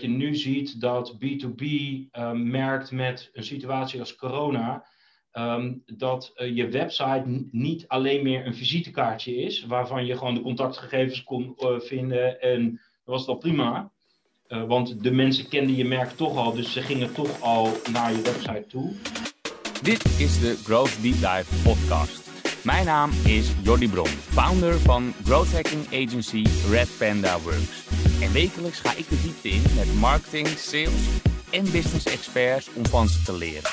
je nu ziet dat B2B um, merkt met een situatie als corona. Um, dat uh, je website niet alleen meer een visitekaartje is, waarvan je gewoon de contactgegevens kon uh, vinden en dat was al prima. Uh, want de mensen kenden je merk toch al, dus ze gingen toch al naar je website toe. Dit is de Growth Deep Dive podcast. Mijn naam is Jordi Bron, founder van growth hacking agency Red Panda Works. En wekelijks ga ik de diepte in met marketing, sales en business experts om van ze te leren.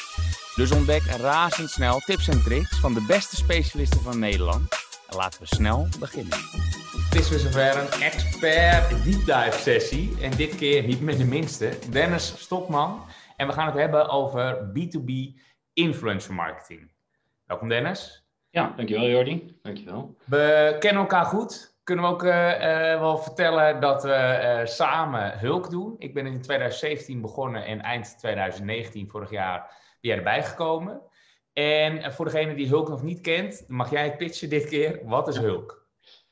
Dus ontdek razendsnel tips en tricks van de beste specialisten van Nederland. En laten we snel beginnen. Het is weer zover een expert deep dive sessie. En dit keer niet met de minste, Dennis Stokman. En we gaan het hebben over B2B influencer marketing. Welkom Dennis. Ja, dankjewel Jordi. Dankjewel. We kennen elkaar goed. Kunnen we ook uh, uh, wel vertellen dat we uh, samen Hulk doen. Ik ben in 2017 begonnen en eind 2019, vorig jaar, ben jij erbij gekomen. En voor degene die Hulk nog niet kent, mag jij het pitchen dit keer. Wat is Hulk?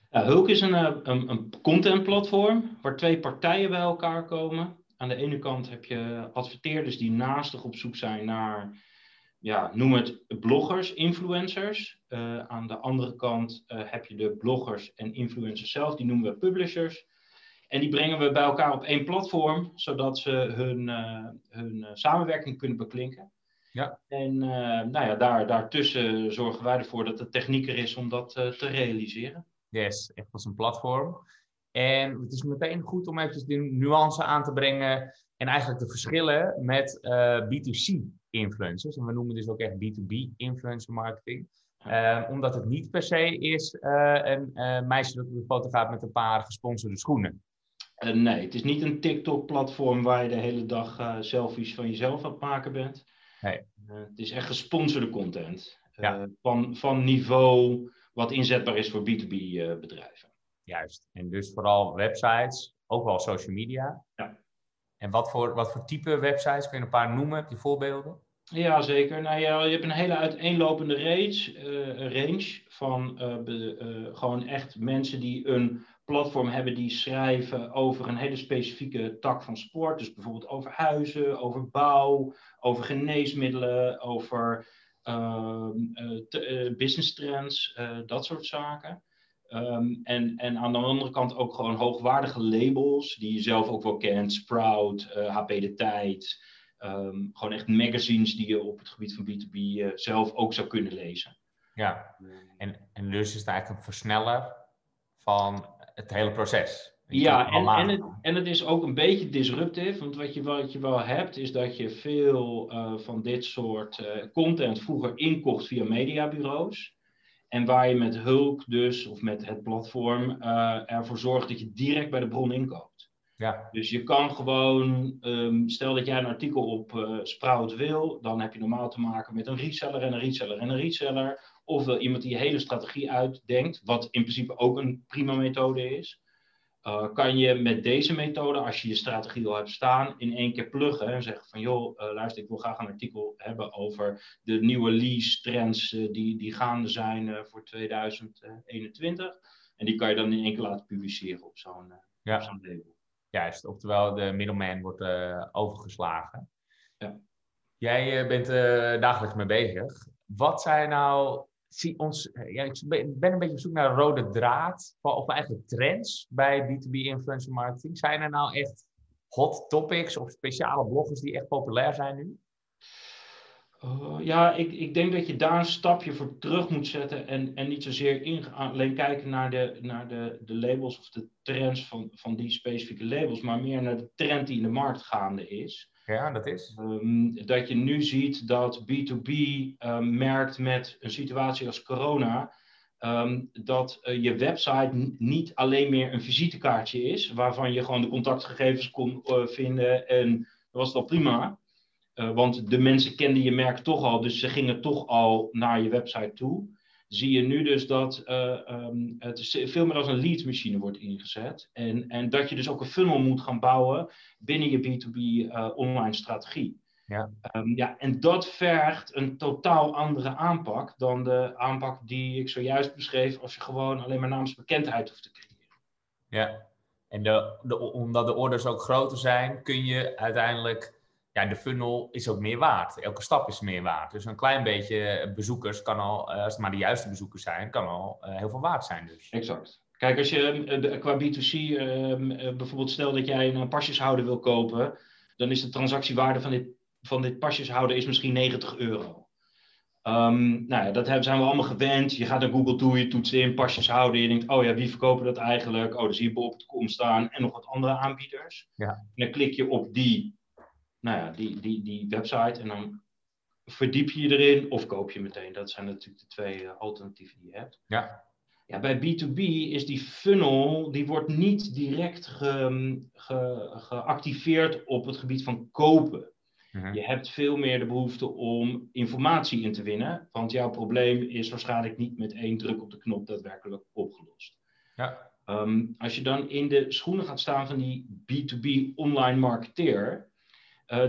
Hulk is een, een, een contentplatform waar twee partijen bij elkaar komen. Aan de ene kant heb je adverteerders die naastig op zoek zijn naar ja, noem het bloggers, influencers. Uh, aan de andere kant uh, heb je de bloggers en influencers zelf, die noemen we publishers. En die brengen we bij elkaar op één platform, zodat ze hun, uh, hun samenwerking kunnen beklinken. Ja. En nou ja, daar, daartussen zorgen wij ervoor dat de techniek er is om dat te realiseren. Yes, echt als een platform. En het is meteen goed om even de nuance aan te brengen en eigenlijk de verschillen met B2C influencers. En we noemen dus ook echt B2B influencer marketing. Uh, omdat het niet per se is uh, een uh, meisje dat op de foto gaat met een paar gesponsorde schoenen. nee, het is niet een TikTok-platform waar je de hele dag selfies van jezelf aan het maken bent. Nee. het is echt gesponsorde content. Ja. van, van niveau wat inzetbaar is voor B2B-bedrijven. Juist. En dus vooral websites, ook wel social media. Ja. En wat voor, wat voor type websites? Kun je een paar noemen? Heb je voorbeelden? Ja, zeker. Nou ja, je hebt een hele uiteenlopende range, uh, range van be, uh, gewoon echt mensen die een platform hebben die schrijven over een hele specifieke tak van sport. Dus bijvoorbeeld over huizen, over bouw, over geneesmiddelen, over ehm, business trends, dat soort zaken. Um, en, en aan de andere kant ook gewoon hoogwaardige labels die je zelf ook wel kent. Sprout, HP De Tijd. Um, gewoon echt magazines die je op het gebied van B2B uh, eh, zelf ook zou kunnen lezen. Ja, en, en dus is het eigenlijk een versneller van het hele proces. ja, en, en, het, en het is ook een beetje disruptief, want wat je, wat je wel hebt is dat je veel uh, van dit soort uh, content vroeger inkocht via mediabureaus. En waar je met Hulk dus, of met het platform, ervoor zorgt dat je direct bij de bron inkoopt. Ja. Dus je kan gewoon, um, stel dat jij een artikel op uh, Sprout wil, dan heb je normaal te maken met een reseller en een reseller en een reseller. Ofwel iemand die je hele strategie uitdenkt, wat in principe ook een prima methode is. Uh, kan je met deze methode, als je je strategie al hebt staan, in één keer pluggen en zeggen van joh, uh, luister, ik wil graag een artikel hebben over de nieuwe lease trends die, die gaande zijn voor 2021. En die kan je dan in één keer laten publiceren op zo'n ja. zo label. Juist, oftewel de middleman wordt uh, overgeslagen. Ja. Jij uh, bent uh, dagelijks mee bezig. Wat zijn nou, zie ons, ja, ik ben een beetje op zoek naar een rode draad, of eigenlijk trends bij B2B influencer marketing. Zijn er nou echt hot topics of speciale bloggers die echt populair zijn nu? Uh, ja, ik, ik denk dat je daar een stapje voor terug moet zetten en, en niet zozeer in, alleen kijken naar, de, naar de, de labels of de trends van, van die specifieke labels, maar meer naar de trend die in de markt gaande is. Ja, dat is. Um, dat je nu ziet dat B2B um, merkt met een situatie als corona, um, dat uh, je website niet alleen meer een visitekaartje is, waarvan je gewoon de contactgegevens kon vinden en dat was al prima. Uh, want de mensen kenden je merk toch al, dus ze gingen toch al naar je website toe. Zie je nu dus dat uh, um, het veel meer als een lead machine wordt ingezet. En, en dat je dus ook een funnel moet gaan bouwen binnen je B2B uh, online strategie. Ja. Um, ja, en dat vergt een totaal andere aanpak dan de aanpak die ik zojuist beschreef, als je gewoon alleen maar naamsbekendheid hoeft te creëren. Ja, En de, de, omdat de orders ook groter zijn, kun je uiteindelijk, ja, de funnel is ook meer waard. Elke stap is meer waard. Dus een klein beetje bezoekers kan al, als het maar de juiste bezoekers zijn, kan al heel veel waard zijn. Dus. Exact. Kijk, als je qua B2C ehm, bijvoorbeeld stel dat jij een pasjeshouder wil kopen, dan is de transactiewaarde van dit, van dit pasjeshouder is misschien 90 euro. Um, nou ja, dat zijn we allemaal gewend. Je gaat naar Google toe, je toetst in, pasjes houden. Je denkt, oh ja, wie verkopen dat eigenlijk? Oh, dan zie je op het kom staan en nog wat andere aanbieders. Ja. En dan klik je op die, nou ja, die, die, die website en dan verdiep je je erin of koop je meteen. Dat zijn natuurlijk de twee uh, alternatieven die je hebt. Ja. Ja, bij B2B is die funnel, die wordt niet direct ge, ge, geactiveerd op het gebied van kopen. Mhm. Je hebt veel meer de behoefte om informatie in te winnen, want jouw probleem is waarschijnlijk niet met één druk op de knop daadwerkelijk opgelost. Ja. Ehm, als je dan in de schoenen gaat staan van die B2B online marketeer,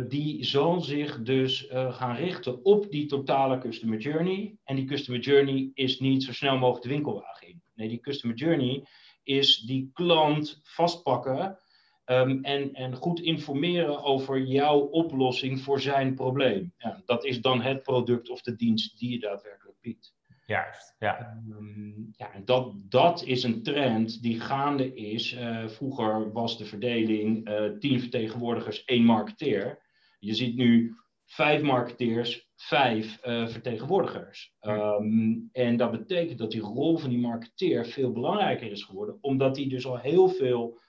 die zal zich dus uh, gaan richten op die totale customer journey. En die customer journey is niet zo snel mogelijk de winkelwagen in. Nee, die customer journey is die klant vastpakken Ehm, en, en goed informeren over jouw oplossing voor zijn probleem. Ja, dat is dan het product of de dienst die je daadwerkelijk biedt. Juist, ja. Um, ja en dat, dat is een trend die gaande is. Uh, vroeger was de verdeling uh, tien vertegenwoordigers, één marketeer. Je ziet nu vijf marketeers, vijf uh, vertegenwoordigers. Um, en dat betekent dat die rol van die marketeer veel belangrijker is geworden, omdat die dus al heel veel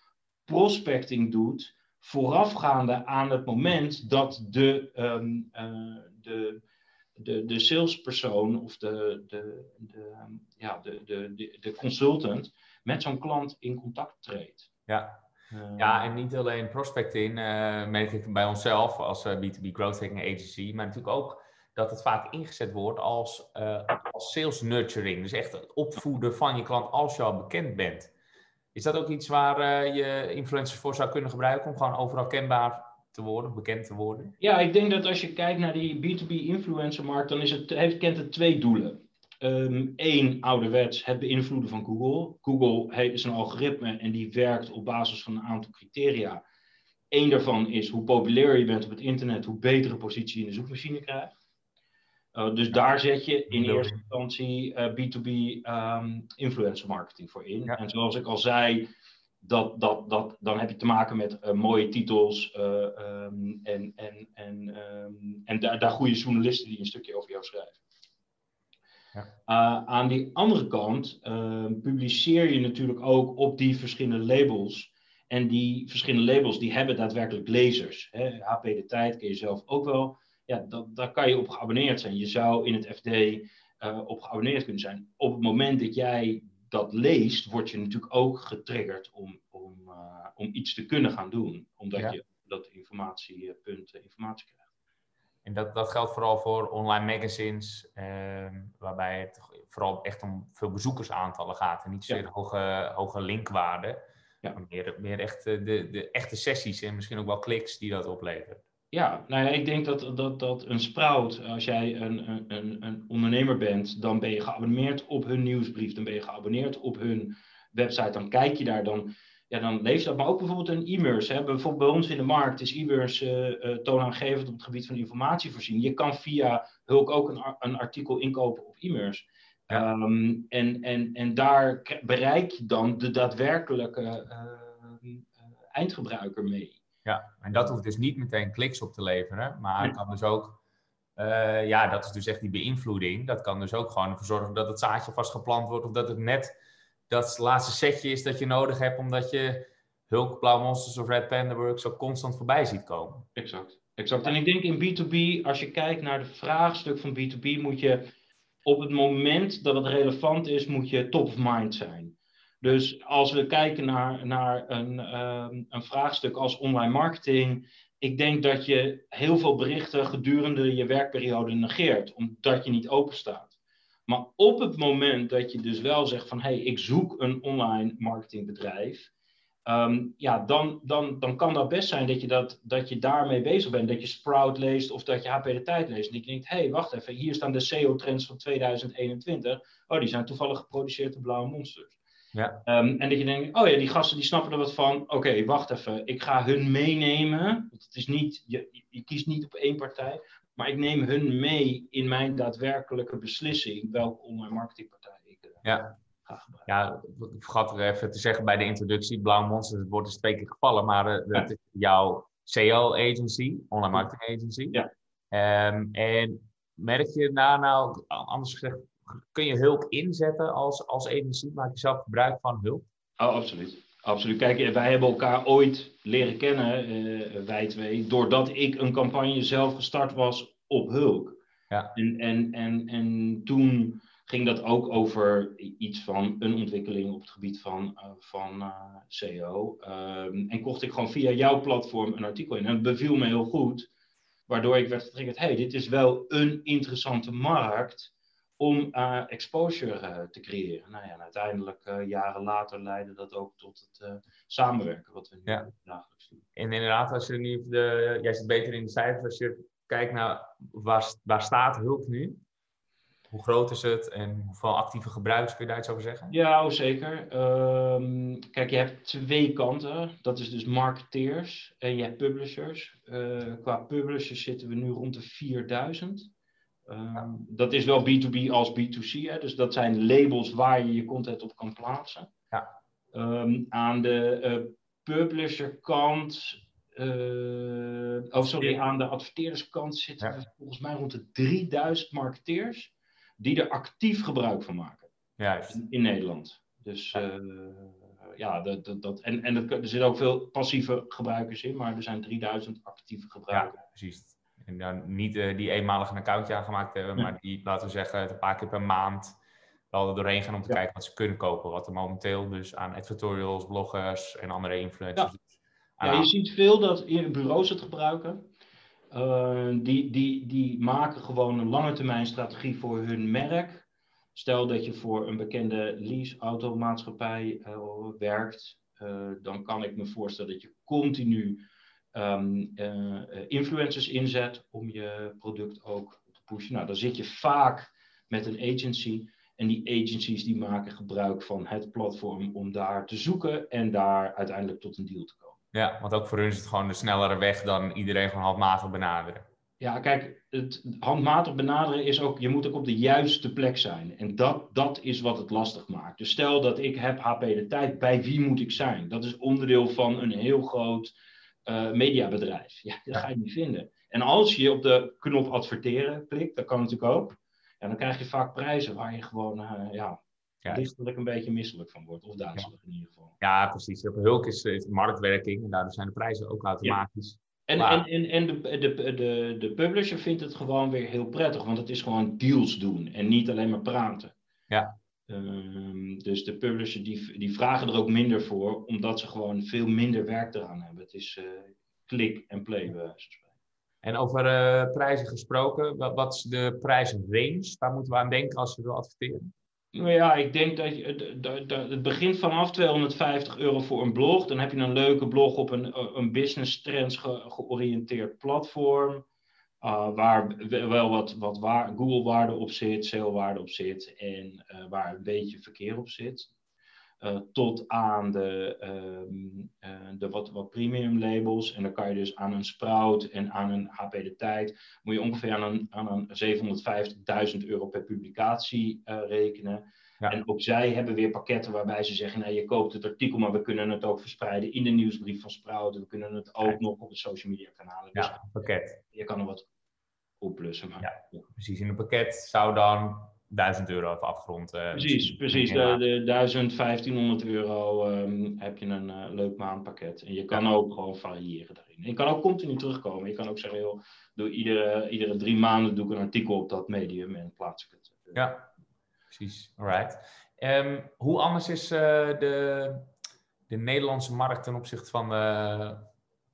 prospecting doet voorafgaande aan het moment dat de, um, uh, de, de, de salespersoon of de, de, de, ja, de, de, de, consultant met zo'n klant in contact treedt. Ja. Uh, ja, en niet alleen prospecting, uh, merk ik bij onszelf als B2B Growth Hacking Agency, maar natuurlijk ook dat het vaak ingezet wordt als, als sales nurturing. Dus echt het opvoeden van je klant als je al bekend bent. Is dat ook iets waar je influencers voor zou kunnen gebruiken om gewoon overal kenbaar te worden, bekend te worden? Ja, ik denk dat als je kijkt naar die B2B influencermarkt, dan is het, heeft, kent het twee doelen. Eén, um, ouderwets, het beïnvloeden van Google. Google heeft, is een algoritme en die werkt op basis van een aantal criteria. Eén daarvan is hoe populair je bent op het internet, hoe betere positie je in de zoekmachine krijgt. Uh, dus daar zet je in eerste instantie uh, B2B um, influencer marketing voor in. En zoals ik al zei, dat, dat, dat, dan heb je te maken met uh, mooie titels um, en, en, en, um, en daar, daar goede journalisten die een stukje over jou schrijven. Ja. aan die andere kant publiceer je natuurlijk ook op die verschillende labels. En die verschillende labels die hebben daadwerkelijk lezers. Hè? HP De Tijd ken je zelf ook wel ja, dat, daar kan je op geabonneerd zijn. Je zou in het FD op geabonneerd kunnen zijn. Op het moment dat jij dat leest, word je natuurlijk ook getriggerd om, om, uh, om iets te kunnen gaan doen. Omdat ja. je dat informatiepunt uh, informatie krijgt. En dat, dat geldt vooral voor online magazines, ehm, waarbij het vooral echt om veel bezoekersaantallen gaat en niet zozeer ja. hoge, hoge linkwaarden. Ja. Maar meer, meer echt de, de echte sessies en misschien ook wel kliks die dat oplevert. Ja, nou ja, ik denk dat, dat, dat een Sprout, als jij een, een, een ondernemer bent, dan ben je geabonneerd op hun nieuwsbrief, dan ben je geabonneerd op hun website, dan kijk je daar, dan, ja, dan lees je dat. Maar ook bijvoorbeeld een e-mails. Bijvoorbeeld bij ons in de markt is e-mails uh, uh, toonaangevend op het gebied van informatievoorziening. Je kan via Hulk ook een, een artikel inkopen op. Ja. Um, en, en, en daar bereik je dan de daadwerkelijke uh, eindgebruiker mee. Ja, en dat hoeft dus niet meteen kliks op te leveren, maar kan dus ook, uh, ja, dat is dus echt die beïnvloeding. Dat kan dus ook gewoon ervoor zorgen dat het zaadje vast geplant wordt of dat het net dat laatste setje is dat je nodig hebt omdat je Hulk, Blauw Monsters of Red Panda Works zo constant voorbij ziet komen. Exact, exact. En ik denk in B2B, als je kijkt naar de vraagstuk van B2B, moet je op het moment dat het relevant is, moet je top of mind zijn. Dus als we kijken naar, naar een, ehm, een vraagstuk als online marketing, ik denk dat je heel veel berichten gedurende je werkperiode negeert, omdat je niet open staat. Maar op het moment dat je dus wel zegt van hé, hey, ik zoek een online marketingbedrijf, um, ja, dan, dan, dan kan dat best zijn dat je, dat, dat je daarmee bezig bent. Dat je Sprout leest of dat je HP de Tijd leest. En dat je denkt, hé, hey, wacht even, hier staan de SEO-trends van 2021. Oh, die zijn toevallig geproduceerd door Blauwe Monsters. Ja. Ehm, en dat je denkt, oh ja, die gasten die snappen er wat van. Oké, wacht even, ik ga hun meenemen. Want het is niet, je, je kiest niet op één partij. Maar ik neem hun mee in mijn daadwerkelijke beslissing welke online marketingpartij ik uh, ja. ga gebruiken. Ja, ik vergat er even te zeggen bij de introductie. Blauw Monster, het wordt dus twee keer gevallen. Maar uh, dat is jouw CL-agency, online marketing agency. Ja. Um, en merk je daar nou, anders gezegd, kun je hulp inzetten als, als agency? Maak je zelf gebruik van hulp? Oh, absoluut. Absoluut. Kijk, wij hebben elkaar ooit leren kennen, uh, wij twee, doordat ik een campagne zelf gestart was op hulp. Ja. En, en, en, en toen ging dat ook over iets van een ontwikkeling op het gebied van, uh, van uh, eh, SEO. Um, en kocht ik gewoon via jouw platform een artikel in. En het beviel me heel goed, waardoor ik werd getriggerd, hey, dit is wel een interessante markt om uh, exposure te creëren. Nou ja, en uiteindelijk jaren later leidde dat ook tot het samenwerken, wat we nu ja. dagelijks doen. En inderdaad, als je nu de, jij zit beter in de cijfers, als je kijkt naar waar, waar staat hulp nu, hoe groot is het en hoeveel actieve gebruikers kun je daar iets over zeggen? Ja, oh, zeker. Um, kijk, je hebt twee kanten. Dat is dus marketeers en je hebt publishers. Uh, qua publishers zitten we nu rond de 4000. Um, ehm, Dat is wel B2B als B2C. Hè? Dus dat zijn labels waar je je content op kan plaatsen. Ja. Um, aan de uh, publisherkant uh, oh, sorry, aan de adverteerderskant zitten ja. volgens mij rond de 3000 marketeers die er actief gebruik van maken. Juist. In, in Nederland. Dus ja, uh, ja dat, dat, dat, en, en er zitten ook veel passieve gebruikers in, maar er zijn 3000 actieve gebruikers. Ja, precies. En dan niet uh, die eenmalig een accountje aangemaakt hebben, maar die, laten we zeggen, een paar keer per maand wel er doorheen gaan om te kijken wat ze kunnen kopen. Wat er momenteel dus aan editorials, bloggers en andere influencers. Ja, je ziet veel dat bureaus het gebruiken. Uh, die, die, die maken gewoon een lange termijn strategie voor hun merk. Stel dat je voor een bekende lease-automaatschappij uh, werkt, uh, dan kan ik me voorstellen dat je continu um, influencers inzet om je product ook te pushen. Nou, dan zit je vaak met een agency. En die agencies die maken gebruik van het platform om daar te zoeken en daar uiteindelijk tot een deal te komen. Ja, want ook voor hun is het gewoon de snellere weg dan iedereen gewoon handmatig benaderen. Ja, kijk, het handmatig benaderen is ook, je moet ook op de juiste plek zijn. En dat, dat is wat het lastig maakt. Dus stel dat ik heb HP de tijd, bij wie moet ik zijn? Dat is onderdeel van een heel groot uh, mediabedrijf. Ja, dat ga je niet vinden. En als je op de knop adverteren klikt, dat kan natuurlijk ook. Ja, dan krijg je vaak prijzen waar je gewoon uh, ja, ja. lichtelijk een beetje misselijk van wordt. Of duizelig in ieder geval. Ja, precies. Hulk is, is marktwerking en daardoor zijn de prijzen ook automatisch. En, en, en, en de, de, de, de publisher vindt het gewoon weer heel prettig, want het is gewoon deals doen en niet alleen maar praten. Ja. Um, dus de publisher die, die vragen er ook minder voor, omdat ze gewoon veel minder werk eraan hebben. Het is uh, klik en play. En over uh, prijzen gesproken, wat, wat is de prijsrange? Waar moeten we aan denken als we willen adverteren? Nou ja, ik denk dat je, het begint vanaf 250 euro voor een blog. Dan heb je een leuke blog op een, een business trends georiënteerd platform. Uh, waar wel wat, wat waar, Google-waarde op zit, SEO-waarde op zit en uh, waar een beetje verkeer op zit. Uh, tot aan de, ehm, de wat, wat premium labels. En dan kan je dus aan een Sprout en aan een HP de Tijd, moet je ongeveer aan een, aan een 750.000 euro per publicatie rekenen. En ook zij hebben weer pakketten waarbij ze zeggen, nou, je koopt het artikel, maar we kunnen het ook verspreiden in de nieuwsbrief van Sprout. We kunnen het ook nog op de social media kanalen. Dus ja, pakket. Je kan er wat opplussen. Maar, ja, precies. In een pakket zou dan 1000 euro even afgerond. Uh, precies, precies. De, de 1000, 1500 euro um, heb je een uh, leuk maandpakket. En je kan ook gewoon variëren daarin. je kan ook continu terugkomen. Je kan ook zeggen, joh, iedere, iedere drie maanden doe ik een artikel op dat medium en plaats ik het. ja, precies. Alright. Um, hoe anders is uh, de, de Nederlandse markt ten opzichte van uh,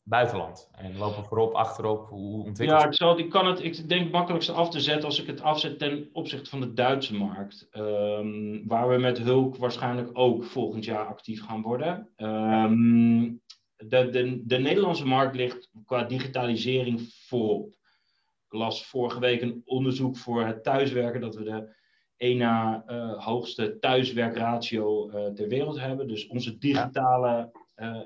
buitenland? En lopen voorop, achterop? Hoe ontwikkelt Ja, ik, zal, ik kan het, ik denk makkelijkste af te zetten als ik het afzet ten opzichte van de Duitse markt. Um, waar we met Hulk waarschijnlijk ook volgend jaar actief gaan worden. Um, de, de, de Nederlandse markt ligt qua digitalisering voorop. Ik las vorige week een onderzoek voor het thuiswerken dat we de één na hoogste thuiswerkratio ter wereld hebben. Dus onze digitale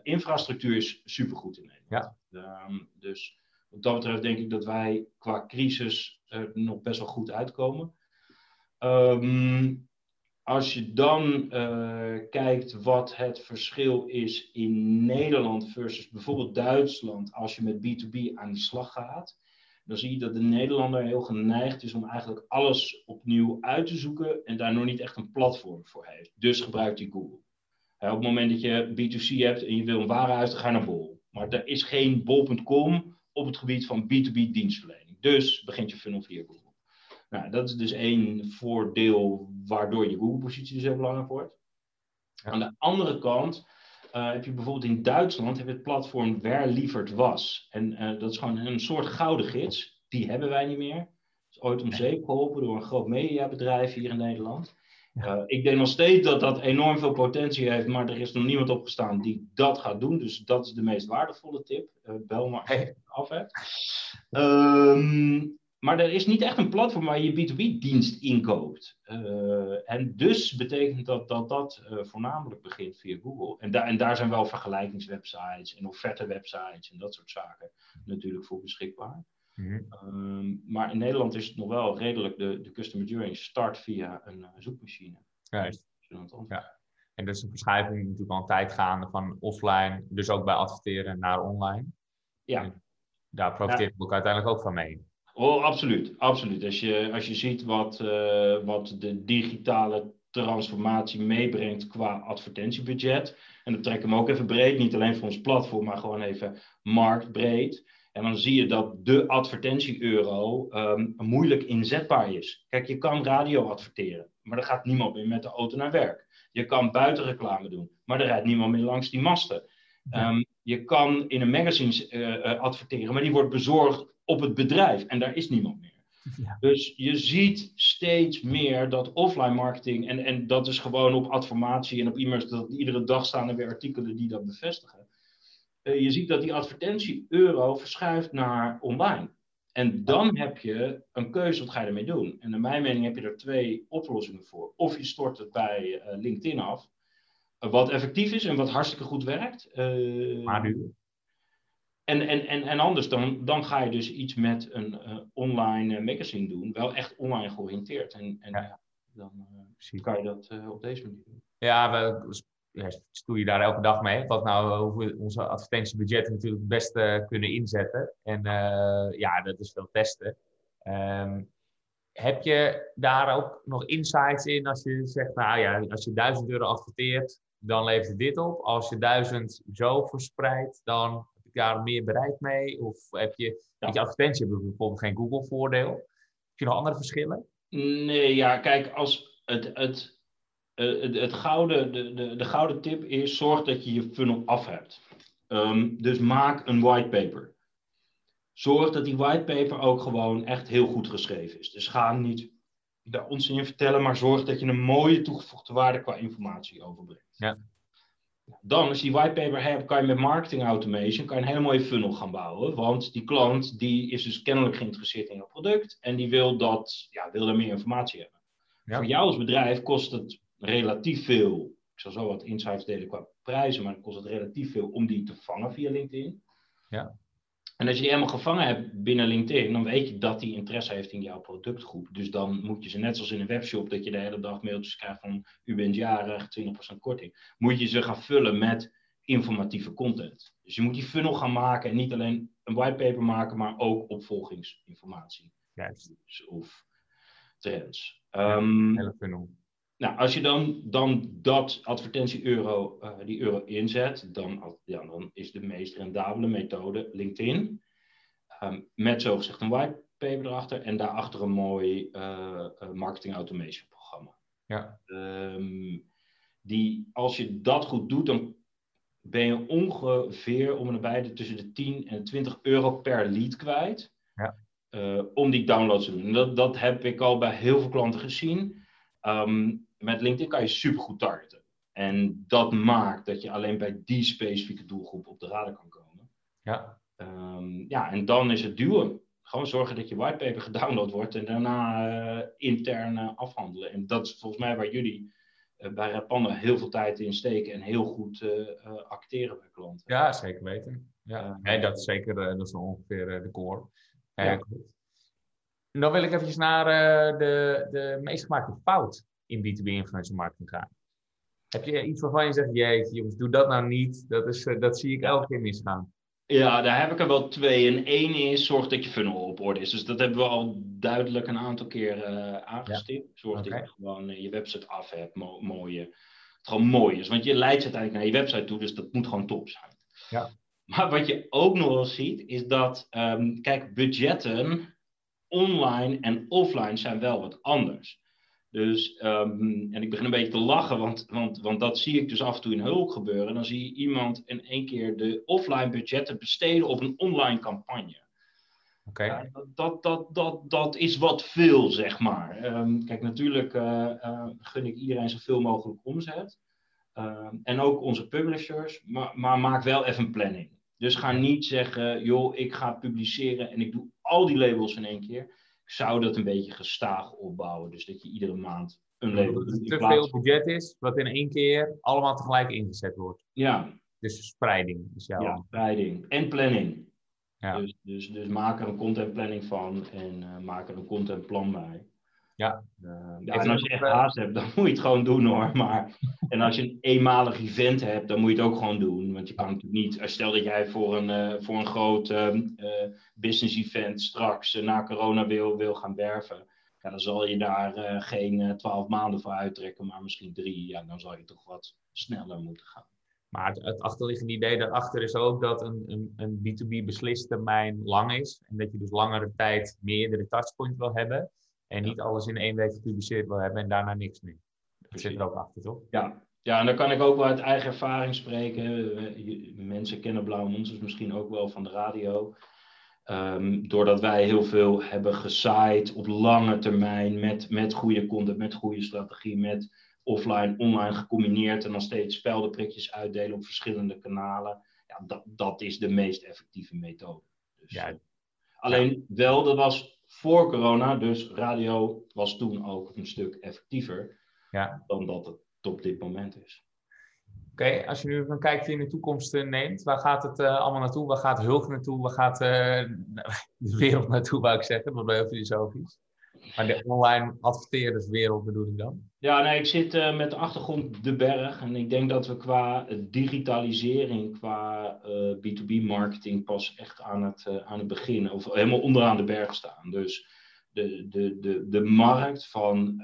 infrastructuur is supergoed in Nederland. Ja. Ehm, dus wat dat betreft denk ik dat wij qua crisis er nog best wel goed uitkomen. Um, als je dan kijkt wat het verschil is in Nederland versus bijvoorbeeld Duitsland, als je met B2B aan de slag gaat, dan zie je dat de Nederlander heel geneigd is om eigenlijk alles opnieuw uit te zoeken en daar nog niet echt een platform voor heeft. Dus gebruikt hij Google. op het moment dat je B2C hebt en je wil een warenhuis, dan ga je naar Bol. Maar er is geen bol.com op het gebied van B2B dienstverlening. Dus begint je funnel via Google. Nou, dat is dus één voordeel waardoor je Google-positie dus heel belangrijk wordt. Aan de andere kant uh, heb je bijvoorbeeld in Duitsland heb je het platform Wer lieverd was. En uh, dat is gewoon een soort gouden gids. Die hebben wij niet meer. is ooit om zeep geholpen door een groot mediabedrijf hier in Nederland. Uh, ik denk nog steeds dat dat enorm veel potentie heeft, maar er is nog niemand opgestaan die dat gaat doen. Dus dat is de meest waardevolle tip. bel maar af hebt. Um, maar er is niet echt een platform waar je B2B-dienst inkoopt. Uh, en dus betekent dat dat, dat uh, voornamelijk begint via Google. En, daar en daar zijn wel vergelijkingswebsites en offerte-websites en dat soort zaken natuurlijk voor beschikbaar. Mm -hmm. maar in Nederland is het nog wel redelijk de, de customer journey start via een uh, zoekmachine. Juist. Ja. En dus een verschuiving natuurlijk al een tijd gaande van offline, dus ook bij adverteren naar online. Ja. En daar profiteert ja. ook uiteindelijk ook van mee. Oh, absoluut, absoluut. Als je, als je ziet wat, uh, wat de digitale transformatie meebrengt qua advertentiebudget. En dat trekken we ook even breed, niet alleen voor ons platform, maar gewoon even marktbreed. En dan zie je dat de advertentie-euro um, moeilijk inzetbaar is. Kijk, je kan radio adverteren, maar er gaat niemand meer met de auto naar werk. Je kan buitenreclame doen, maar er rijdt niemand meer langs die masten. Um, je kan in een magazine uh, adverteren, maar die wordt bezorgd op het bedrijf en daar is niemand meer. Ja. Dus je ziet steeds meer dat offline marketing, en, en dat is gewoon op adformatie en op e-mails, dat iedere dag staan er weer artikelen die dat bevestigen. Uh, je ziet dat die advertentie-euro verschuift naar online. En dan heb je een keuze, wat ga je ermee doen? En naar mijn mening heb je er twee oplossingen voor. Of je stort het bij uh, LinkedIn af, uh, wat effectief is en wat hartstikke goed werkt. maar nu? En, en, en, en anders dan, dan ga je dus iets met een uh, online uh, magazine doen, wel echt online georiënteerd. En, en ja. dan uh, kan je dat op deze manier doen. Ja, we ja, stoeien daar elke dag mee. Wat nou hoe we onze advertentiebudgetten natuurlijk het beste kunnen inzetten. En ja, dat is veel testen. Um, heb je daar ook nog insights in als je zegt, nou ja, als je 1000 euro adverteert, dan levert het dit op. Als je 1000 zo verspreidt, dan daar meer bereik mee? Of heb je, ja. je advertentie bijvoorbeeld geen Google-voordeel? Heb je nog andere verschillen? Nee, ja, kijk, als het, het, het, het, het gouden, de, de, de gouden tip is: zorg dat je je funnel af hebt. Um, dus maak een whitepaper. Zorg dat die whitepaper ook gewoon echt heel goed geschreven is. Dus ga niet daar ons in vertellen, maar zorg dat je een mooie toegevoegde waarde qua informatie overbrengt. Ja. Dan, als je die whitepaper hebt, kan je met marketing automation kan je een hele mooie funnel gaan bouwen. Want die klant die is dus kennelijk geïnteresseerd in jouw product en die wil, dat, ja, wil er meer informatie hebben. Voor jou als bedrijf kost het relatief veel. Ik zal zo wat insights delen qua prijzen, maar het kost het relatief veel om die te vangen via LinkedIn. Ja. En als je die helemaal gevangen hebt binnen LinkedIn, dan weet je dat die interesse heeft in jouw productgroep. Dus dan moet je ze, net zoals in een webshop, dat je de hele dag mailtjes krijgt van u bent jarig, 20% korting. Moet je ze gaan vullen met informatieve content. Dus je moet die funnel gaan maken en niet alleen een whitepaper maken, maar ook opvolgingsinformatie. Juist. Of trends. Um, hele funnel. Nou, als je dan, dan dat advertentie-euro, uh, die euro inzet, dan, ja, dan is de meest rendabele methode LinkedIn. Um, met zogezegd een whitepaper erachter en daarachter een mooi uh, marketing automation programma. Ja. Um, die, als je dat goed doet, dan ben je ongeveer om en nabij tussen de 10 en 20 euro per lead kwijt. Ja. Uh, om die downloads te doen. En dat, dat heb ik al bij heel veel klanten gezien. Um, met LinkedIn kan je supergoed targeten. En dat maakt dat je alleen bij die specifieke doelgroep op de radar kan komen. Ja. Um, ja, en dan is het duwen. gewoon zorgen dat je whitepaper gedownload wordt en daarna intern afhandelen. En dat is volgens mij waar jullie bij Rapanda heel veel tijd in steken en heel goed acteren bij klanten. Ja, zeker weten. Ja, nee, dat is zeker dat is ongeveer de core. Ja. Dan wil ik eventjes naar de, de meest gemaakte fout in B2B influencer marketing gaan. Heb je iets waarvan je zegt, jeetje jongens, doe dat nou niet. Dat, is, eh, dat zie ik elke keer misgaan. Ja, daar heb ik er wel twee. En één is, zorg dat je funnel op orde is. Dus dat hebben we al duidelijk een aantal keer uh, aangestipt. Zorg dat je gewoon uh, je website af hebt, mo mooie. Het gewoon mooi is. Want je leidt uiteindelijk naar je website toe, dus dat moet gewoon top zijn. Ja. Maar wat je ook nog wel ziet, is dat, um, kijk, budgetten online en offline zijn wel wat anders. Dus, um, en ik begin een beetje te lachen, want, want, want dat zie ik dus af en toe in hulp gebeuren. Dan zie je iemand in één keer de offline budgetten besteden op een online campagne. Oké. Okay. dat, dat, dat, dat is wat veel, zeg maar. Um, kijk, natuurlijk uh, uh, gun ik iedereen zoveel mogelijk omzet. Um, en ook onze publishers, maar, maar maak wel even een planning. Dus ga niet zeggen, joh, ik ga publiceren en ik doe al die labels in één keer zou dat een beetje gestaag opbouwen. Dus dat je iedere maand een label doet. Dat te veel budget is, wat in één keer allemaal tegelijk ingezet wordt. Ja. Dus spreiding is jouw... Ja, spreiding. En planning. Ja. Dus, dus, dus maak er een contentplanning van en uh, maak er een contentplan bij. Ja. Uh, ja en als je echt haast hebt, dan moet je het gewoon doen hoor. Maar, en als je een eenmalig event hebt, dan moet je het ook gewoon doen. Want je kan natuurlijk niet, eh, stel dat jij voor een, uh, voor een groot uh, business event straks na corona wil, wil gaan werven. Ja, dan zal je daar geen twaalf maanden voor uittrekken, maar misschien drie. Ja, dan zal je toch wat sneller moeten gaan. Maar het, het achterliggende idee daarachter is ook dat een, een, een B2B beslistermijn lang is. En dat je dus langere tijd meerdere touchpoints wil hebben. En niet alles in één week gepubliceerd wil hebben en daarna niks meer. Dat zit er ook achter, toch? Ja. ja, en dan kan ik ook wel uit eigen ervaring spreken. Mensen kennen Blauwe Monsters misschien ook wel van de radio. Um, doordat wij heel veel hebben gezaaid op lange termijn met, met goede content, met goede strategie, met offline, online gecombineerd en dan steeds speldenprikjes uitdelen op verschillende kanalen. Ja, dat, dat is de meest effectieve methode. Dus, ja. Alleen wel, dat was voor corona, dus radio was toen ook een stuk effectiever ja. dan dat het op dit moment is. Oké, als je nu een kijkje in de toekomst uh, neemt, waar gaat het uh, allemaal naartoe? Waar gaat hulp naartoe? Waar gaat uh, de wereld naartoe, wou ik zeggen? Wordt heel filosofisch. Maar de online adverteerderswereld bedoel ik dan? Ja, nee, ik zit uh, met de achtergrond de berg. En ik denk dat we qua digitalisering, qua uh, B2B marketing pas echt aan het, uh, aan het begin, of helemaal onderaan de berg staan. Dus de, de, de, de markt van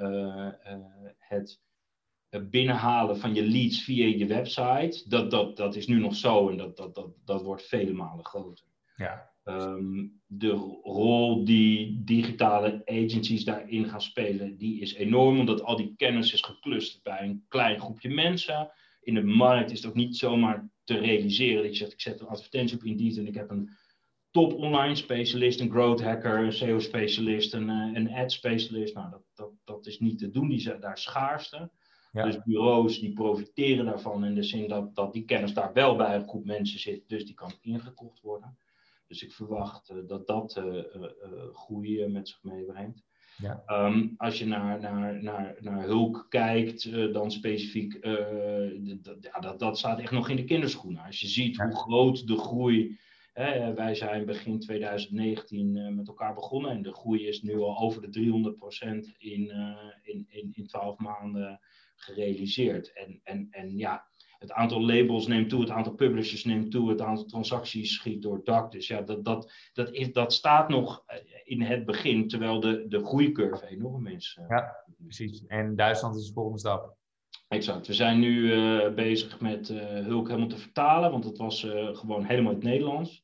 het binnenhalen van je leads via je website, dat, dat, dat is nu nog zo en dat, dat, dat, dat wordt vele malen groter. Ja. Um, de rol die digitale agencies daarin gaan spelen, die is enorm, omdat al die kennis is geclusterd bij een klein groepje mensen. In de markt is het ook niet zomaar te realiseren dat je zegt, ik zet een advertentie op Indeed en ik heb een top online specialist, een growth hacker, een SEO specialist, een, eh, een ad specialist. Nou, dat, dat, dat is niet te doen, die zijn daar schaarste. Ja. Dus bureaus die profiteren daarvan in de zin dat, dat die kennis daar wel bij een groep mensen zit, dus die kan ingekocht worden. Dus ik verwacht uh, dat dat uh, uh, groei met zich meebrengt. Ja. Um, als je naar, naar, naar, naar hulk kijkt, dan specifiek, ja, dat, dat staat echt nog in de kinderschoenen. Als je ziet ja. hoe groot de groei Hè, wij zijn begin 2019 uh, met elkaar begonnen en de groei is nu al over de 300% in, in, in, in 12 maanden gerealiseerd. En, en, en ja, het aantal labels neemt toe, het aantal publishers neemt toe, het aantal transacties schiet door het dak. Dus ja, dat, dat, dat, is, dat staat nog eh, in het begin, terwijl de, de groeicurve enorm is. Eh. Ja, precies. En Duitsland is de volgende stap. Exact. We zijn nu uh, bezig met uh, Hulk helemaal te vertalen, want het was uh, gewoon helemaal in het Nederlands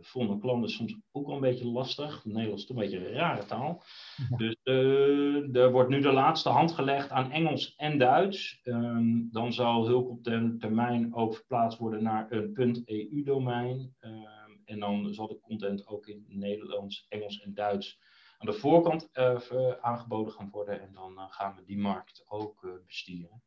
vonden klanten soms ook wel een beetje lastig. Nederlands is een beetje een rare taal. Ja. Dus uh, er wordt nu de laatste hand gelegd aan Engels en Duits. Um, dan zal hulp op den termijn ook verplaatst worden naar een .eu-domein. Um, en dan zal de content ook in Nederlands, Engels en Duits aan de voorkant uh, aangeboden gaan worden. En dan uh, gaan we die markt ook bestieren.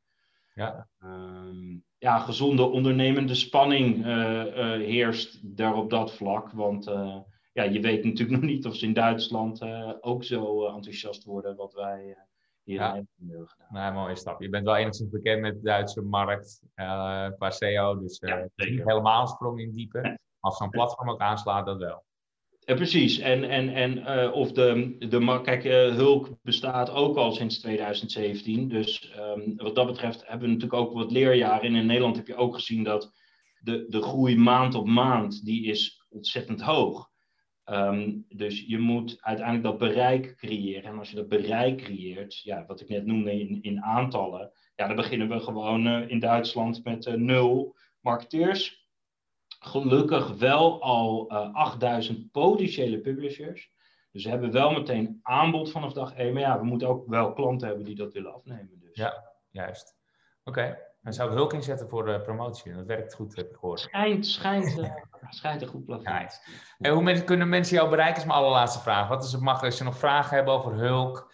Ja. Um, ja, gezonde ondernemende spanning uh, uh, heerst daar op dat vlak. Want uh, ja, je weet natuurlijk nog niet of ze in Duitsland ook zo enthousiast worden wat wij hier ja. hebben gedaan. Nou, mooie stap. Je bent wel enigszins bekend met de Duitse markt qua SEO, dus ja, helemaal een sprong in diepe. Als zo'n platform ook aanslaat, dat wel. Ja, precies. En, en, en uh, of de, de kijk, uh, Hulk bestaat ook al sinds 2017. Dus um, wat dat betreft hebben we natuurlijk ook wat leerjaren. En in Nederland heb je ook gezien dat de, de groei maand op maand, die is ontzettend hoog. Um, dus je moet uiteindelijk dat bereik creëren. En als je dat bereik creëert, ja, wat ik net noemde in, in aantallen, ja, dan beginnen we gewoon uh, in Duitsland met nul marketeers gelukkig wel al uh, eh, 8000 potentiële publishers. Dus we hebben wel meteen aanbod vanaf dag 1. Maar ja, we moeten ook wel klanten hebben die dat willen afnemen. Dus. Ja, juist. Oké. Okay. En zou ik Hulk inzetten voor de promotie? Dat werkt goed, heb ik gehoord. Schijnt, schijnt, uh, schijnt een goed platform. Nice. En hoe kunnen mensen jou bereiken, is mijn allerlaatste vraag. Wat is het mag als je nog vragen hebben over Hulk...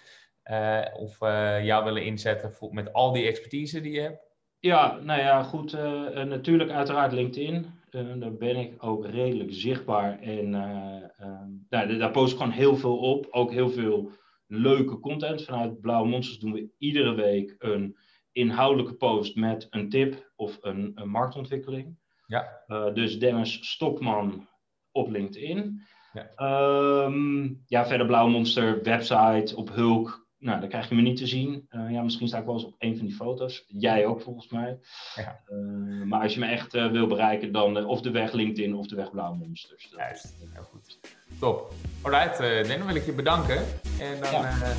Uh, of jou willen inzetten voor, met al die expertise die je hebt? Ja, nou ja, goed. natuurlijk uiteraard LinkedIn. Uh, daar ben ik ook redelijk zichtbaar. En uh, nou, daar post ik gewoon heel veel op. Ook heel veel leuke content. Vanuit Blauwe Monsters doen we iedere week een inhoudelijke post met een tip of een, een marktontwikkeling. Ja. Uh, dus Dennis Stokman op LinkedIn. Ja. Um, ja, verder Blauwe Monster website op Hulk nou, dan krijg je me niet te zien. Uh, ja, misschien sta ik wel eens op een van die foto's. Jij ook volgens mij. Ja. Uh, maar als je me echt uh, wil bereiken, dan of de weg LinkedIn of de weg Blauwe Monsters. Juist, heel goed. Top. Alright, uh, dan wil ik je bedanken. En dan ja.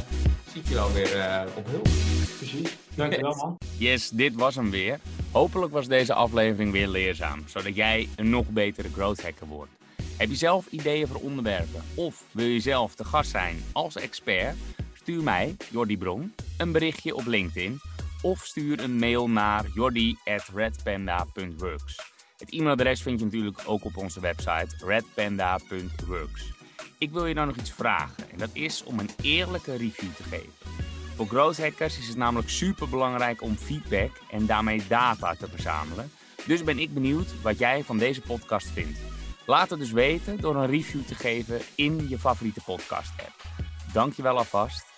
zie ik je wel weer op hulp. Precies. Dankjewel man. Yes, dit was hem weer. Hopelijk was deze aflevering weer leerzaam, zodat jij een nog betere growth hacker wordt. Heb je zelf ideeën voor onderwerpen of wil je zelf te gast zijn als expert? Stuur mij, Jordi Bron, een berichtje op LinkedIn of stuur een mail naar jordi.redpanda.works. Het e-mailadres vind je natuurlijk ook op onze website redpanda.works. Ik wil je dan nog iets vragen en dat is om een eerlijke review te geven. Voor growth hackers is het namelijk super belangrijk om feedback en daarmee data te verzamelen. Dus ben ik benieuwd wat jij van deze podcast vindt. Laat het dus weten door een review te geven in je favoriete podcast app. Dankjewel alvast